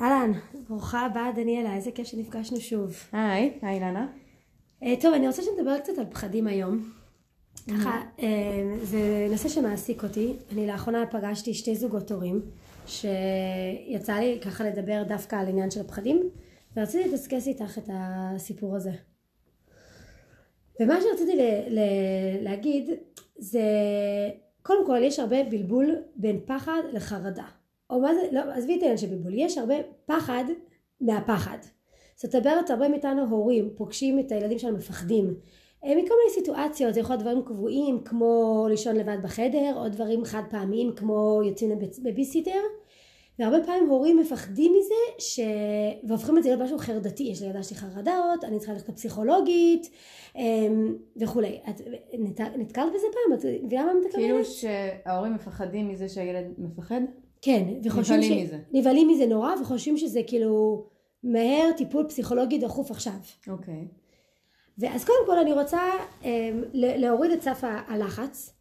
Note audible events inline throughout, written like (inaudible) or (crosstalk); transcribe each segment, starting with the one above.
אהלן, ברוכה הבאה דניאלה, איזה כיף שנפגשנו שוב. היי, היי אילנה. אה, טוב, אני רוצה שנדבר קצת על פחדים היום. ככה, אה, זה נושא שמעסיק אותי. אני לאחרונה פגשתי שתי זוגות הורים, שיצא לי ככה לדבר דווקא על עניין של הפחדים, ורציתי לדסקס איתך את הסיפור הזה. ומה שרציתי ל- ל- להגיד זה, קודם כל יש הרבה בלבול בין פחד לחרדה. או מה זה, לא, עזבי את העניין של בלבול, יש הרבה פחד מהפחד. זאת אומרת, הרבה מאיתנו הורים פוגשים את הילדים שלנו מפחדים אה, מכל מיני סיטואציות, זה יכול להיות דברים קבועים כמו לישון לבד בחדר, או דברים חד פעמיים כמו יוצאים בביסיטר, והרבה פעמים הורים מפחדים מזה ש... והופכים את זה להיות משהו חרדתי, יש לילדה שלי חרדות, אני צריכה ללכת לפסיכולוגית אמ, וכולי. את נת... נתקלת בזה פעם? את מבינה מה מתכוונת? כאילו שההורים מפחדים מזה שהילד מפחד? כן, וחושבים נבהלים מזה. נבהלים מזה נורא, וחושבים שזה כאילו מהר טיפול פסיכולוגי דחוף עכשיו. אוקיי. ואז קודם כל אני רוצה אמ, להוריד את סף הלחץ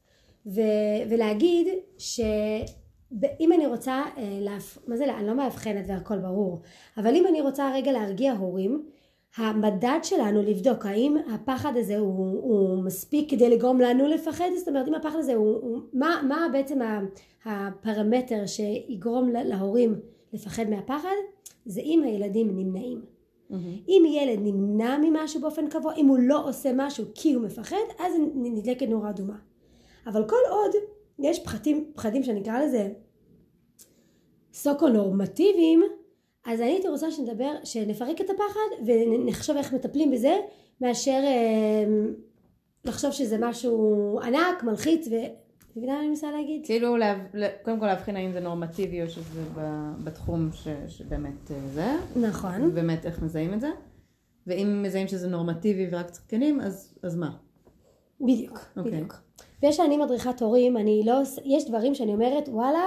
ו- ולהגיד שאם אני רוצה, אה, להפ... מה זה, אני לא מאבחנת והכל ברור, אבל אם אני רוצה רגע להרגיע הורים, המדד שלנו לבדוק האם הפחד הזה הוא, הוא מספיק כדי לגרום לנו לפחד, זאת אומרת אם הפחד הזה הוא, הוא מה, מה בעצם הפרמטר שיגרום להורים לפחד מהפחד, זה אם הילדים נמנעים. אם ילד נמנע ממשהו באופן קבוע, אם הוא לא עושה משהו כי הוא מפחד, אז נדלקת נורה אדומה. אבל כל עוד יש פחדים, פחדים שאני אקרא לזה סוקו נורמטיביים, אז אני הייתי רוצה שנדבר, שנפרק את הפחד ונחשוב איך מטפלים בזה, מאשר אה, לחשוב שזה משהו ענק, מלחיץ, ו... מבינה מה אני מנסה להגיד? כאילו להב... קודם כל להבחין האם זה נורמטיבי או שזה בתחום ש... שבאמת אה, זה, נכון. ובאמת איך מזהים את זה. ואם מזהים שזה נורמטיבי ורק צריך כלים, אז, אז מה? בדיוק, אוקיי. בדיוק. ויש שאני מדריכת הורים, אני לא, יש דברים שאני אומרת, וואלה,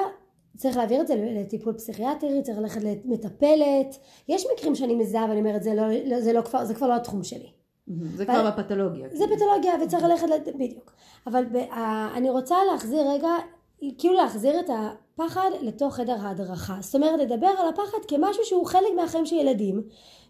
צריך להעביר את זה לטיפול פסיכיאטרי, צריך ללכת למטפלת. יש מקרים שאני מזהה ואני אומרת, זה, לא, לא, זה, לא כבר, זה כבר לא התחום שלי. זה כבר בפתולוגיה. זה פתולוגיה וצריך ללכת, לת- בדיוק. אבל ב, אני רוצה להחזיר רגע, כאילו להחזיר את הפחד לתוך חדר ההדרכה. זאת אומרת, לדבר על הפחד כמשהו שהוא חלק מהחיים של ילדים,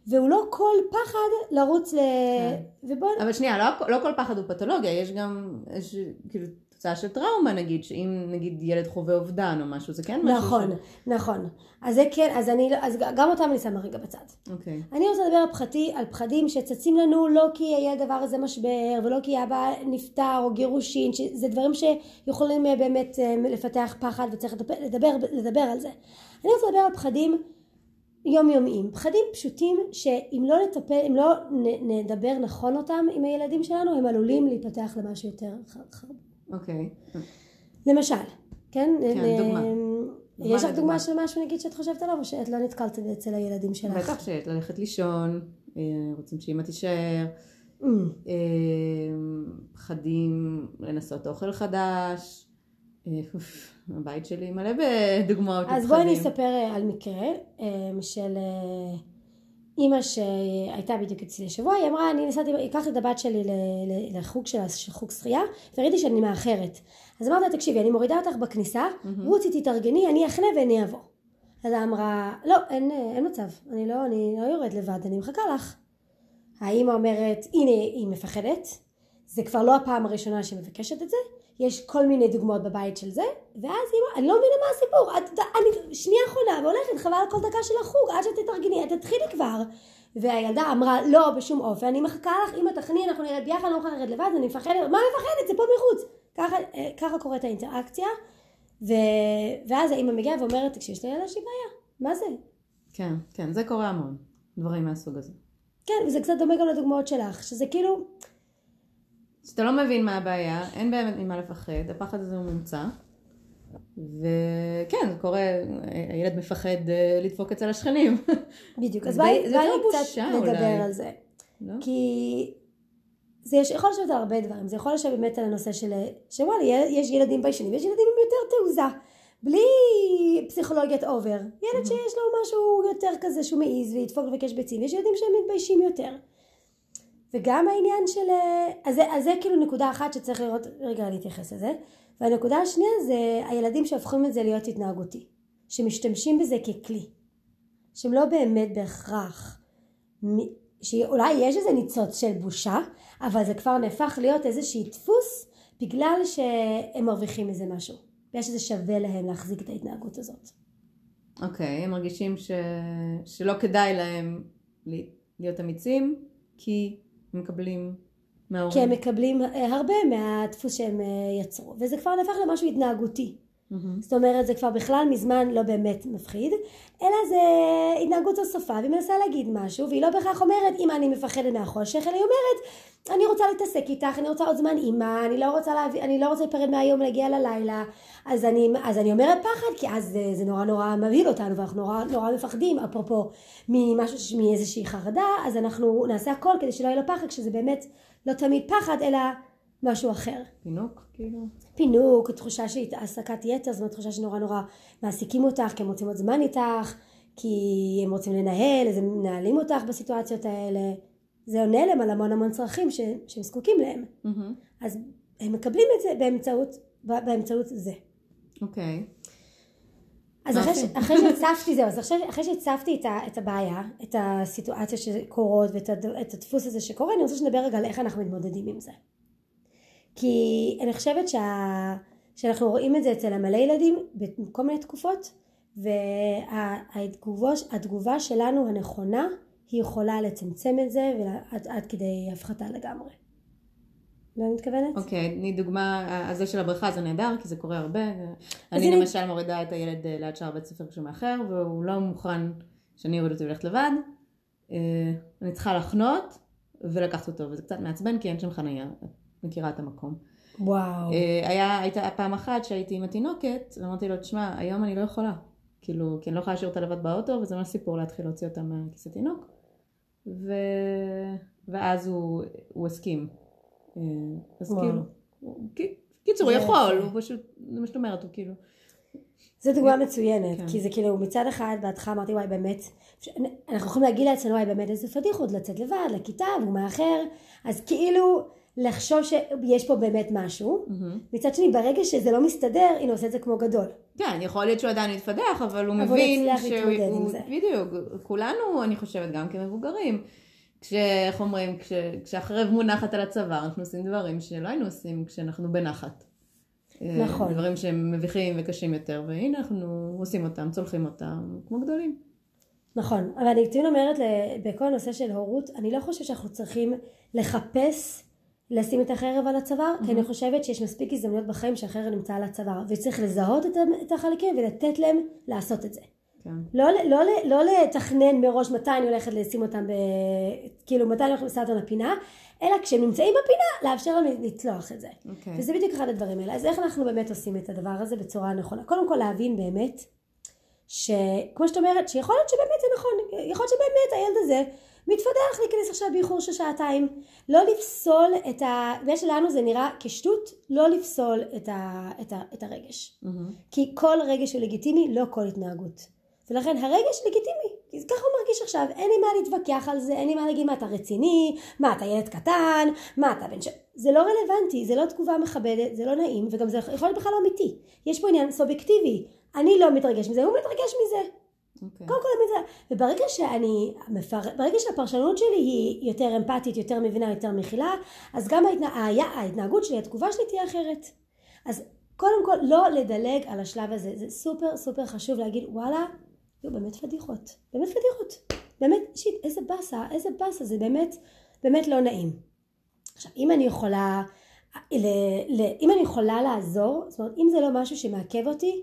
והוא לא כל פחד לרוץ ל... כן. ובוא... אבל שנייה, לא, לא כל פחד הוא פתולוגיה, יש גם איז, כאילו תוצאה של טראומה נגיד, שאם נגיד ילד חווה אובדן או משהו, זה כן משהו נכון, נכון. אז זה כן, אז אני, לא- אז גם אותם אני שמה רגע בצד. ש... אוקיי. אני רוצה לדבר על, פחדי, על פחדים שצצים לנו לא כי היה דבר הזה משבר ולא כי אבא נפטר או גירושין, שזה דברים שיכולים אה, באמת אה, לפתח פחד וצריך לדבר, לדבר, לדבר על זה. אני רוצה לדבר על פחדים יומיומיים, פחדים פשוטים שאם לא נטפל, אם לא נדבר נכון אותם עם הילדים שלנו, הם עלולים להיפתח למשהו יותר ח- אוקיי. למשל, כן? כן, אה, דוגמה. יש לך. דוגמה של משהו נגיד שאת חושבת עליו או שאת לא נתקלת אצל הילדים שלך? בטח שאת ללכת לישון, אה, רוצים שאמא תישאר, Mm. אה, פחדים לנסות אוכל חדש, הבית שלי מלא בדוגמאות אז לפחדים. בואי אני אספר על מקרה של אימא שהייתה בדיוק אצלי השבוע, היא אמרה אני נסעתי, לקחתי את הבת שלי לחוג שלה, של חוג שחייה, וראיתי שאני מאחרת. אז אמרתי לה תקשיבי אני מורידה אותך בכניסה, רוצי תתארגני, אני אחנה ואני אבוא. אז היא אמרה לא אין, אין מצב, אני לא, אני לא יורד לבד, אני מחכה לך. האימא אומרת הנה היא מפחדת, זה כבר לא הפעם הראשונה שהיא מבקשת את זה, יש כל מיני דוגמאות בבית של זה, ואז היא אמרה, אני לא מבינה מה הסיפור, את, אני שנייה אחרונה והולכת, חבל על כל דקה של החוג, עד שתתארגני, את תתחילי כבר. והילדה אמרה, לא, בשום אופן, אני מחכה לך, אמא תכני, אנחנו נרד ביחד, אני לא יכולה לרדת לבד, אני מפחדת, מה מפחדת, זה פה מחוץ. ככה, אה, ככה קורית האינטראקציה, ו... ואז האמא מגיעה ואומרת, תקשיבי, יש לילדה שלי בעיה, מה זה? כן, כן, זה קורה המון, דברים מהסוג הזה. כן, וזה קצת דומה גם לדוגמאות שלך, שזה כאילו, שאתה לא מבין מה הבעיה, אין באמת ממה לפחד, הפחד הזה הוא מומצא. וכן, זה קורה, הילד מפחד אה, לדפוק אצל השכנים. בדיוק, אז בואי קצת אולי. על זה. לא? כי זה יש, יכול לשבת על הרבה דברים, זה יכול לשבת באמת על הנושא של, שוואלה, יש ילדים ביישנים, יש ילדים עם יותר תעוזה, בלי פסיכולוגיית אובר. ילד שיש לו משהו יותר כזה שהוא מעז וידפוק לבקש ביצים, יש ילדים שהם מתביישים יותר. וגם העניין של, אה, אז זה, אז זה כאילו נקודה אחת שצריך לראות, רגע להתייחס לזה, והנקודה השנייה זה הילדים שהופכים את זה להיות התנהגותי, שמשתמשים בזה ככלי. שהם לא באמת בהכרח, שאולי יש איזה ניצוץ של בושה, אבל זה כבר נהפך להיות איזשהי דפוס בגלל שהם מרוויחים מזה משהו. בגלל שזה שווה להם להחזיק את ההתנהגות הזאת. אוקיי, הם מרגישים ש... שלא כדאי להם להיות אמיצים, כי מקבלים מההורים. כי הם מקבלים אה, הרבה מהדפוס שהם אה, יצרו, וזה כבר נהפך למשהו התנהגותי. מהמם. זאת אומרת, זה כבר בכלל מזמן לא באמת מפחיד, אלא זה התנהגות זו שפה, והיא מנסה להגיד משהו, והיא לא בהכרח אומרת, אמא אני מפחדת מהחושך, אלא היא אומרת, אני רוצה להתעסק איתך, אני רוצה עוד זמן אימא, אני לא רוצה, להביא, אני לא רוצה להיפרד מהיום להגיע ללילה, אז אני, אז אני אומרת פחד, כי אז זה, זה נורא נורא מבהיל אותנו, ואנחנו נורא נורא מפחדים, אפרופו ממשהו, מאיזושהי חרדה, אז אנחנו נעשה הכל כדי שלא יהיה לו פחד, כשזה באמת לא תמיד פחד, אלא משהו אחר. פינוק, כאילו. פינוק, תחושה של העסקת יתר, זאת אומרת תחושה שנורא נורא מעסיקים אותך, כי הם רוצים עוד זמן איתך, כי הם רוצים לנהל, אז הם מנהלים אותך בסיטואציות האלה. זה עונה להם על המון המון צרכים ש, שהם זקוקים להם. מהמם. אז הם מקבלים את זה באמצעות, באמצעות זה. אוקיי. אז אחרי, ש- אחרי שהצפתי זהו, אז אחרי, אחרי שהצפתי את, ה, את הבעיה, את הסיטואציות שקורות ואת הד- את הדפוס הזה שקורה, אני רוצה שנדבר רגע על איך אנחנו מתמודדים עם זה. כי אני חושבת שה, שאנחנו רואים את זה אצל המלא ילדים בכל מיני תקופות, והתגובה שלנו הנכונה היא יכולה לצמצם את זה ועד עד כדי הפחתה לגמרי. לא אני מתכוונת? אוקיי, תני דוגמה, הזה של הבריכה זה נהדר, כי זה קורה הרבה. אני למשל מורידה את הילד אה, ליד שער בית ספר כשהוא מאחר, והוא לא מוכן שאני אוריד אותו וללכת לבד. אה, אני צריכה לחנות ולקחת אותו, וזה קצת מעצבן כי אין שם חנייה. מכירה את המקום. וואו. אה, היה, הייתה פעם אחת שהייתי עם התינוקת, ואמרתי לו, תשמע, היום אני לא יכולה. כאילו, כי אני לא יכולה להשאיר אותה לבד באוטו, וזה ממש סיפור להתחיל להוציא אותה מכיס התינוק. ו... ואז הוא, הוא הסכים. אה, אז וואו. כאילו, הוא- קיצור, הוא יכול. הוא פשוט, זה מה שאת אומרת, הוא כאילו... זו דוגמה מצוינת, כן. כי זה כאילו מצד אחד בהתחלה אמרתי וואי באמת, אנחנו יכולים להגיד לעצמנו וואי באמת איזה פדיחות לצאת לבד לכיתה והוא מאחר, אז כאילו לחשוב שיש פה באמת משהו, מהמם. מצד שני ברגע שזה לא מסתדר, הנה עושה את זה כמו גדול. כן, יכול להיות שהוא עדיין יתפתח, אבל הוא אבל מבין שהוא... בדיוק, כולנו, אני חושבת, גם כמבוגרים, כש... איך אומרים, כש... כשהחרב מונחת על הצוואר, אנחנו עושים דברים שלא היינו עושים כשאנחנו בנחת. אה, נכון. דברים שהם מביכים וקשים יותר, והנה אנחנו עושים אותם, צולחים אותם, כמו גדולים. נכון, אבל אני תמיד אומרת בכל הנושא של הורות, אני לא חושבת שאנחנו צריכים לחפש לשים את החרב על הצוואר, כי אני חושבת שיש מספיק הזדמנויות בחיים שהחרב נמצא על הצוואר, וצריך לזהות את החלקים ולתת להם לעשות את זה. כן. לא, לא, לא, לא לתכנן מראש מתי אני הולכת לשים אותם, ב... כאילו מתי אני הולכת לשים אותם לפינה, אלא כשהם נמצאים בפינה, לאפשר להם לצלוח את זה. אוקיי. וזה בדיוק אחד הדברים האלה. אז איך אנחנו באמת עושים את הדבר הזה בצורה נכונה? קודם כל להבין באמת, שכמו שאת אומרת, שיכול להיות שבאמת זה נכון, יכול להיות שבאמת הילד הזה מתפתח להיכנס עכשיו באיחור של שעתיים. לא לפסול את ה... בגלל שלנו זה נראה כשטות, לא לפסול את, ה... את, ה... את הרגש. מהמם. כי כל רגש הוא לגיטימי, לא כל התנהגות. ולכן הרגש לגיטימי, כי ככה הוא מרגיש עכשיו, אין לי מה להתווכח על זה, אין לי מה להגיד מה אתה רציני, מה אתה ילד קטן, מה אתה בן ש... זה לא רלוונטי, זה לא תגובה מכבדת, זה לא נעים, וגם זה יכול להיות בכלל לא אמיתי. יש פה עניין סובייקטיבי, אני לא מתרגש מזה, הוא מתרגש מזה. אוקיי. קודם כל וברגע שאני, מפר... ברגע שהפרשנות שלי היא יותר אמפתית, יותר מבינה, יותר מכילה, אז גם ההתנה... ההתנהגות שלי, התגובה שלי תהיה אחרת. אז קודם כל לא לדלג על השלב הזה, זה סופר סופר חשוב להגיד וואלה, יהיו באמת פדיחות, באמת פדיחות, באמת, שיט, איזה באסה, איזה באסה, זה באמת, באמת לא נעים. עכשיו, אם אני יכולה, ל... ל... אם אני יכולה לעזור, זאת אומרת, אם זה לא משהו שמעכב אותי,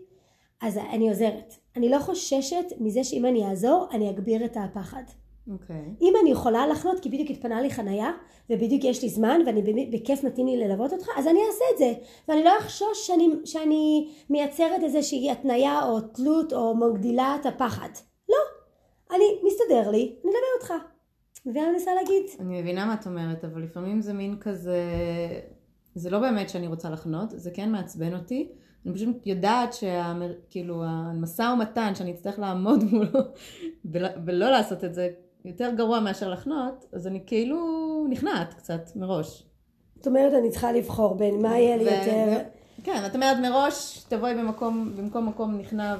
אז אני עוזרת. אני לא חוששת מזה שאם אני אעזור, אני אגביר את הפחד. אוקיי. אם אני יכולה לחנות כי בדיוק התפנה לי חנייה ובדיוק יש לי זמן ואני בכיף מתאים לי ללוות אותך אז אני אעשה את זה ואני לא אחשוש שאני, שאני מייצרת איזושהי התניה או תלות או מגדילה את הפחד לא אני מסתדר לי אני אלווה אותך מבינה מה אני מנסה להגיד אני מבינה מה את אומרת, אבל לפעמים זה מין כזה... זה לא באמת שאני רוצה לחנות, זה כן מעצבן אותי. אני פשוט יודעת שכאילו המשא ומתן שאני אצטרך לעמוד מולו (laughs) ולא, לעשות את זה יותר גרוע מאשר לחנות, אז אני כאילו נכנעת קצת מראש. זאת אומרת אני צריכה לבחור בין מה יהיה לי יותר כן, את אומרת מראש, תבואי במקום, במקום מקום נכנע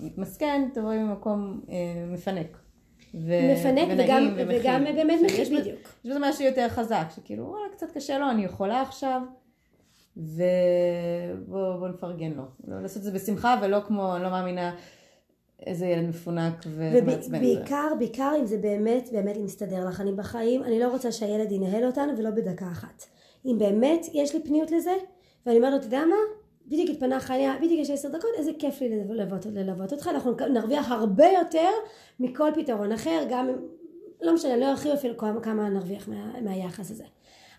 ומסכן, תבואי במקום אה, מפנק. ו- מפנק וגם, וגם באמת מכיל, בדיוק. יש בזה משהו יותר חזק, שכאילו, וואלה, קצת קשה לו, אני יכולה עכשיו, ובואו נפרגן לו. לא לעשות את זה בשמחה, ולא כמו, אני לא מאמינה, איזה ילד מפונק ומעצבן. ובעיקר, בעיקר אם זה באמת, באמת אם מסתדר לך. אני בחיים, אני לא רוצה שהילד ינהל אותנו ולא בדקה אחת. אם באמת יש לי פניות לזה, ואני אומרת לו, אתה יודע מה? בדיוק התפנה חיה, בדיוק יש עשר דקות, איזה כיף לי ללוות, ללוות אותך, אנחנו נרוויח הרבה יותר מכל פתרון אחר, גם, לא משנה, לא ארחיב אפילו כמה נרוויח מה, מהיחס הזה.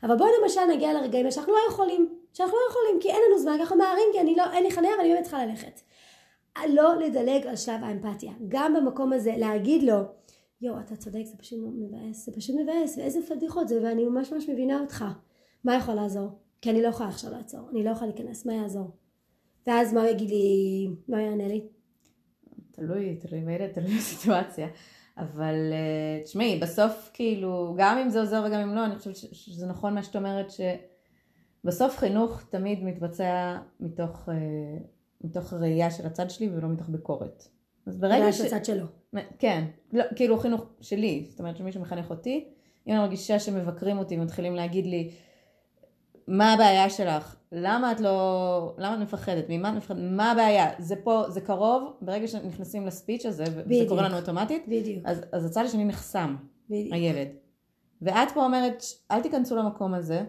אבל בואו למשל נגיע לרגעים שאנחנו לא יכולים, שאנחנו לא יכולים, כי אין לנו זמן, אנחנו מהרים, כי אני לא, אין לי חניה ואני באמת צריכה ללכת. לא לדלג על שלב האמפתיה. גם במקום הזה, להגיד לו, יואו, אתה צודק, זה פשוט מבאס, זה פשוט מבאס, ואיזה פדיחות זה, ואני ממש ממש מבינה אותך. מה יכול לעזור? כי אני לא יכולה עכשיו לעצור, אני לא יכולה להיכנס, מה יעזור? ואז מה הוא יגיד לי, מה הוא יענה לי? תלוי, תלוי בילד, תלוי בסיטואציה. אבל אה, תשמעי, בסוף כאילו, גם אם זה עוזר וגם אם לא, אני חושבת שזה נכון מה שאת אומרת, שבסוף חינוך תמיד מתבצע מתוך, אה, מתוך ראייה של הצד שלי ולא מתוך ביקורת. אז ברגע ש... הצד שלו. כן, לא, כאילו חינוך שלי, זאת אומרת שמישהו מחנך אותי, אם אני מרגישה שמבקרים אותי ומתחילים להגיד לי, מה הבעיה שלך? למה את לא... למה את מפחדת? ממה את מפחדת? מה הבעיה? זה פה, זה קרוב, ברגע שנכנסים לספיץ' הזה, וזה קורה לנו אוטומטית, בדיוק. אז, אז הצד השני נחסם, בדיוק. הילד. ואת פה אומרת, אל תיכנסו למקום הזה,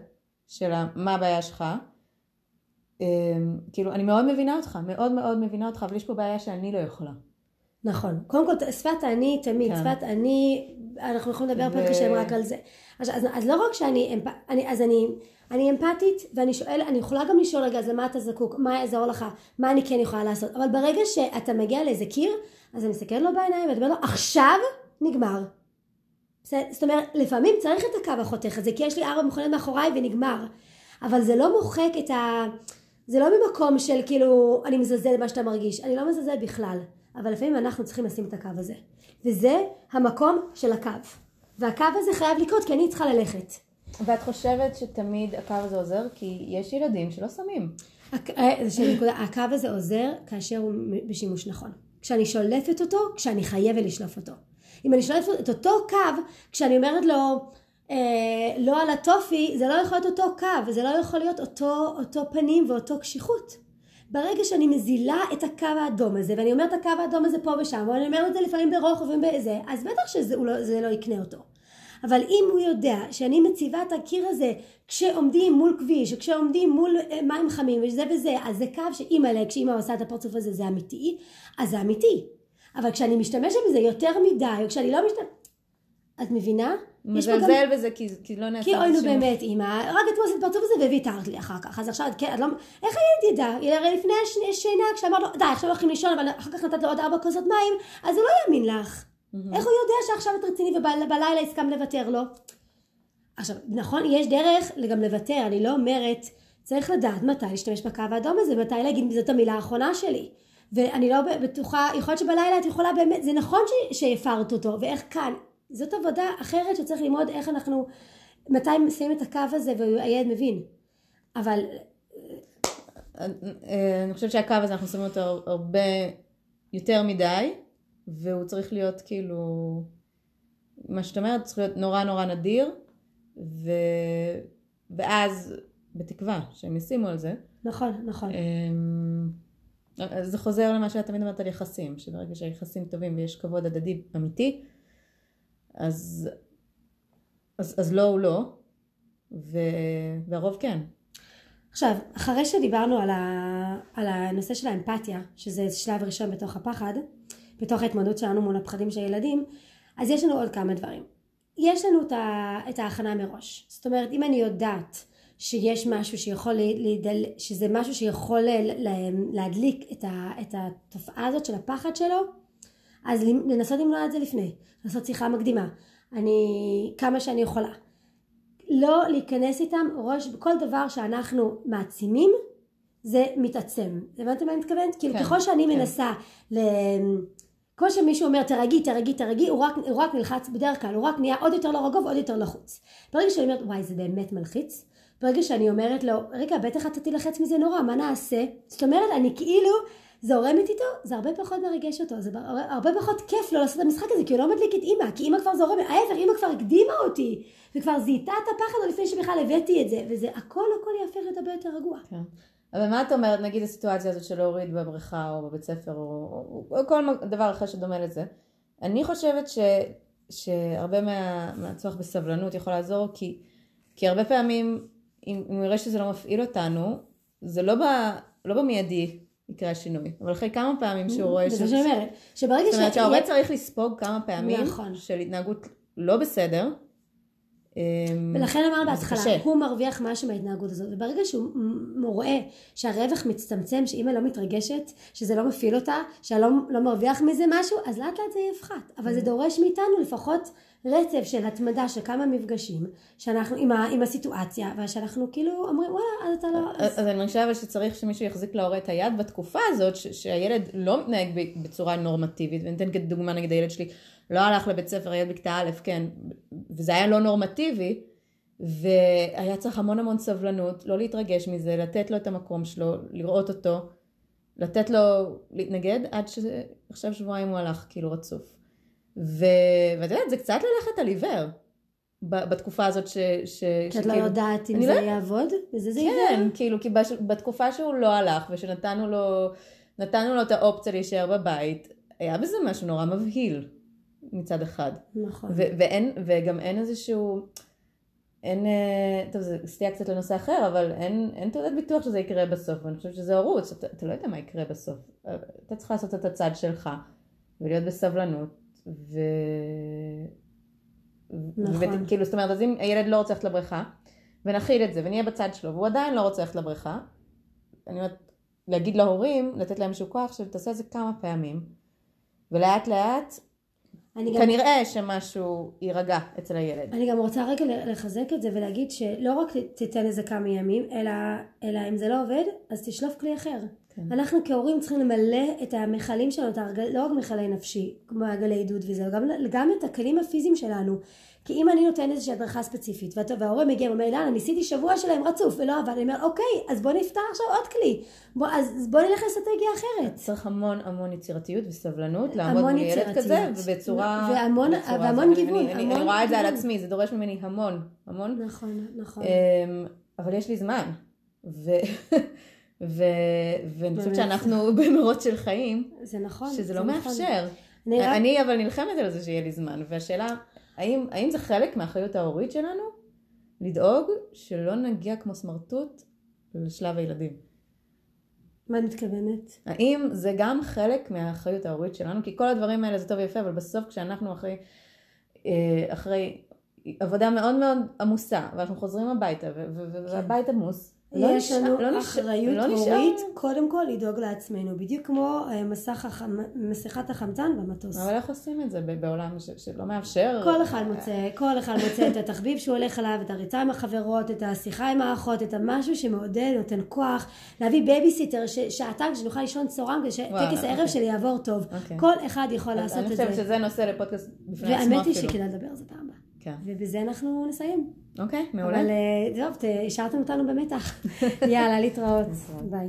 של מה הבעיה שלך. אמ, כאילו, אני מאוד מבינה אותך, מאוד מאוד מבינה אותך, אבל יש פה בעיה שאני לא יכולה. נכון. קודם כל, שפת אני תמיד, כן. שפת אני, אנחנו יכולים לדבר ו... פה כשהם רק על זה. אז, אז, אז לא רק שאני, אני, אז אני... אני אמפתית ואני שואל, אני יכולה גם לשאול רגע, אז למה אתה זקוק, מה יעזור לך, מה אני כן יכולה לעשות, אבל ברגע שאתה מגיע לאיזה קיר, אז אני מסתכלת לו בעיניים ואתה אומר לו, עכשיו נגמר. זאת אומרת, לפעמים צריך את הקו החותך הזה, כי יש לי ארבע מכוניות מאחוריי ונגמר. אבל זה לא מוחק את ה... זה לא ממקום של כאילו, אני מזלזל במה שאתה מרגיש, אני לא מזלזל בכלל. אבל לפעמים אנחנו צריכים לשים את הקו הזה. וזה המקום של הקו. והקו הזה חייב לקרות כי אני צריכה ללכת. ואת חושבת שתמיד הקו הזה עוזר? כי יש ילדים שלא שמים. אה, הקו הזה עוזר כאשר הוא בשימוש נכון. כשאני שולפת אותו, כשאני חייבת לשלוף אותו. אם אני שולפת את אותו קו, כשאני אומרת לו, אה, לא על הטופי, זה לא יכול להיות אותו קו, זה לא יכול להיות אותו, אותו פנים ואותו קשיחות. ברגע שאני מזילה את הקו האדום הזה, ואני אומרת את הקו האדום הזה פה ושם, ואני אומרת את זה לפעמים ברוחב ובזה, אז בטח שזה לא, לא יקנה אותו. אבל אם הוא יודע שאני מציבה את הקיר הזה כשעומדים מול כביש, כשעומדים מול אה, מים חמים וזה וזה, אז זה קו שאימא'לה, כשאימא עושה את הפרצוף הזה זה אמיתי, אז זה אמיתי. אבל כשאני משתמשת בזה יותר מדי, או כשאני לא משתמשת... את מבינה? מזלזל בזה כי, כי לא נעשה כי אוי נו באמת אימא, רק אתמול עשית פרצוף הזה וויתרת לי אחר כך, אז עכשיו את כן, את לא... איך הילד ידע? הרי לפני השינה כשאמרת לו די עכשיו הולכים לישון אבל אחר כך נתת לו עוד ארבע כוסות מים, אז הוא לא יאמין לך. Mm-hmm. איך הוא יודע שעכשיו את רציני ובלילה הסכם לוותר לו? עכשיו, נכון, יש דרך גם לוותר, אני לא אומרת, צריך לדעת מתי להשתמש בקו האדום הזה, מתי להגיד זאת המילה האחרונה שלי. ואני לא בטוחה, יכול להיות שבלילה את יכולה באמת, זה נכון שהפרת אותו, ואיך כאן. זאת עבודה אחרת שצריך ללמוד איך אנחנו, מתי שמים את הקו הזה והילד מבין. אבל... אני חושבת שהקו הזה, אנחנו שמים אותו הרבה יותר מדי, והוא צריך להיות כאילו, מה שאת אומרת, צריך להיות נורא נורא נדיר, ו... ואז, בתקווה שהם ישימו על זה. נכון, נכון. זה חוזר למה שאת תמיד אומרת על יחסים, שברגע שהיחסים טובים ויש כבוד הדדי אמיתי, אז, אז, אז לא הוא לא, ו... והרוב כן. עכשיו, אחרי שדיברנו על, ה... על הנושא של האמפתיה, שזה שלב ראשון בתוך הפחד, בתוך ההתמודדות שלנו מול הפחדים של הילדים, אז יש לנו עוד כמה דברים. יש לנו את ההכנה מראש. זאת אומרת, אם אני יודעת שיש משהו שיכול, להידל, שזה משהו שיכול להדליק את, ה, את התופעה הזאת של הפחד שלו, אז לנסות למנוע את זה לפני, לעשות שיחה מקדימה. אני, כמה שאני יכולה. לא להיכנס איתם ראש בכל דבר שאנחנו מעצימים, זה מתעצם. הבנתם מה אני מתכוונת? כאילו, כן, כאילו ככל שאני כן. מנסה ל... כמו שמישהו אומר תרגי, תרגי, תרגי, הוא רק, הוא רק נלחץ בדרך כלל, הוא רק נהיה עוד יותר לא רגוב, עוד יותר לחוץ. ברגע שאני אומרת וואי זה באמת מלחיץ, ברגע שאני אומרת לו, רגע, בטח אתה תילחץ מזה נורא, מה נעשה? זאת אומרת, אני כאילו זורמת איתו, זה הרבה פחות מרגש אותו, זה הרבה פחות כיף לו לעשות את המשחק הזה, כי הוא לא מדליק את אימא, כי אימא כבר זורמת, ההפך, אימא כבר הקדימה אותי, וכבר זיהתה את הפחד עוד לפני שבכלל הבאתי את זה, וזה הכל הכל יהפך להיות הרבה יותר רגוע. כן. אבל מה את אומרת, נגיד הסיטואציה הזאת של להוריד בבריכה או בבית ספר, או, או, או כל דבר אחר שדומה לזה. אני חושבת ש, שהרבה מה, מהצורך בסבלנות יכול לעזור, כי, כי הרבה פעמים, אם, אם נראה שזה לא מפעיל אותנו, זה לא, ב, לא במיידי יקרה השינוי, אבל אחרי כמה פעמים שהוא רואה. זה שאני אומרת, שברגע ש... זאת אומרת שההורה צריך לספוג כמה פעמים נכון. של התנהגות לא בסדר, ולכן אמרנו בהתחלה, הוא מרוויח משהו מההתנהגות הזאת, וברגע שהוא רואה שהרווח מצטמצם, שאימא לא מתרגשת, שזה לא מפעיל אותה, שלא לא מרוויח מזה משהו, אז לאט לאט זה יפחת. אבל זה mm. דורש מאיתנו לפחות רצף של התמדה של כמה מפגשים, שאנחנו עם, ה, עם הסיטואציה, ושאנחנו כאילו אומרים וואלה, אז אתה לא... אז, אז אני חושבת שצריך שמישהו יחזיק להורה את היד בתקופה הזאת, ש, שהילד לא מתנהג בצורה נורמטיבית, ואני אתן כדוגמה נגיד הילד שלי. לא הלך לבית ספר, ילד בכיתה א', כן, וזה היה לא נורמטיבי, והיה צריך המון המון סבלנות, לא להתרגש מזה, לתת לו את המקום שלו, לראות אותו, לתת לו להתנגד, עד שעכשיו שבועיים הוא הלך כאילו רצוף. ו... ואת יודעת, זה קצת ללכת על עיוור. בתקופה הזאת ש... ש... כי את לא יודעת אם זה לא... יעבוד? וזה זה עיוור? כן, כאילו, כי בש... בתקופה שהוא לא הלך ושנתנו לו, נתנו לו את האופציה להישאר בבית, היה בזה משהו נורא מבהיל. מצד אחד. נכון. ו- ואין, וגם אין איזשהו, אין, אה, טוב זה סטייה קצת לנושא אחר, אבל אין, אין תעודת ביטוח שזה יקרה בסוף, ואני חושבת שזה הורות, אתה, אתה לא יודע מה יקרה בסוף. אתה צריך לעשות את הצד שלך, ולהיות בסבלנות, ו... נכון. וכאילו, זאת אומרת, אז אם הילד לא רוצה ללכת לבריכה, ונכיל את זה, ונהיה בצד שלו, והוא עדיין לא רוצה ללכת לבריכה, אני אומרת, להגיד להורים, לתת להם איזשהו כוח, שתעשה את זה כמה פעמים, ולאט לאט כנראה גם... שמשהו יירגע אצל הילד. אני גם רוצה רגע לחזק את זה ולהגיד שלא רק תיתן לזה כמה ימים, אלא, אלא אם זה לא עובד, אז תשלוף כלי אחר. כן. אנחנו כהורים צריכים למלא את המכלים שלנו, את הרגל, לא רק מכלי נפשי, כמו הגלי עידוד וזה, גם, גם את הכלים הפיזיים שלנו. כי אם אני נותן איזושהי הדרכה ספציפית, וההורה מגיע ואומר, אילנה, ניסיתי שבוע שלהם רצוף ולא עבד, אני אומר, אוקיי, אז בוא נפתח עכשיו עוד כלי. בוא, אז בוא נלך לאסטרטגיה אחרת. צריך המון המון יצירתיות וסבלנות, לעמוד מול ילד כזה, ובצורה... והמון, בצורה והמון גיוון. אני, אני, אני רואה את זה על עצמי, זה דורש ממני המון, המון. נכון, נכון. אמ, אבל יש לי זמן. ו... ו... ואני חושבת שאנחנו (laughs) במרוץ של חיים, זה נכון, שזה לא נכון. מאפשר. אני, אני אבל נלחמת על זה שיהיה לי זמן, והשאלה, האם, האם זה חלק מהאחריות ההורית שלנו? לדאוג שלא נגיע כמו סמרטוט לשלב הילדים. מה את מתכוונת? האם זה גם חלק מהאחריות ההורית שלנו? כי כל הדברים האלה זה טוב ויפה, אבל בסוף כשאנחנו אחרי, אה, אחרי עבודה מאוד מאוד עמוסה, ואנחנו חוזרים הביתה, והבית עמוס, לא יש לנו לא אחריות לא הורית, נשאר... קודם כל לדאוג לעצמנו, בדיוק כמו אה, מסך הח... מסכת החמצן במטוס. אבל איך עושים את זה בעולם ש... שלא מאפשר? כל אחד מוצא, כל אחד מוצא את התחביב שהוא הולך עליו, את הריצה עם החברות, את השיחה עם האחות, את המשהו שמעודד, נותן כוח, להביא בייביסיטר ש... שעתיים שנוכל לישון צהריים כדי שטקס הערב שלי יעבור טוב. אוקיי. כל אחד יכול לעשות את זה. אני חושבת שזה נושא לפודקאסט בפני עצמו אפילו. והאמת היא שכדאי לדבר על זה פעם. כן. ובזה אנחנו נסיים. אוקיי, מעולה. אבל אה, טוב, השארתם אותנו במתח. (laughs) יאללה, להתראות. ביי.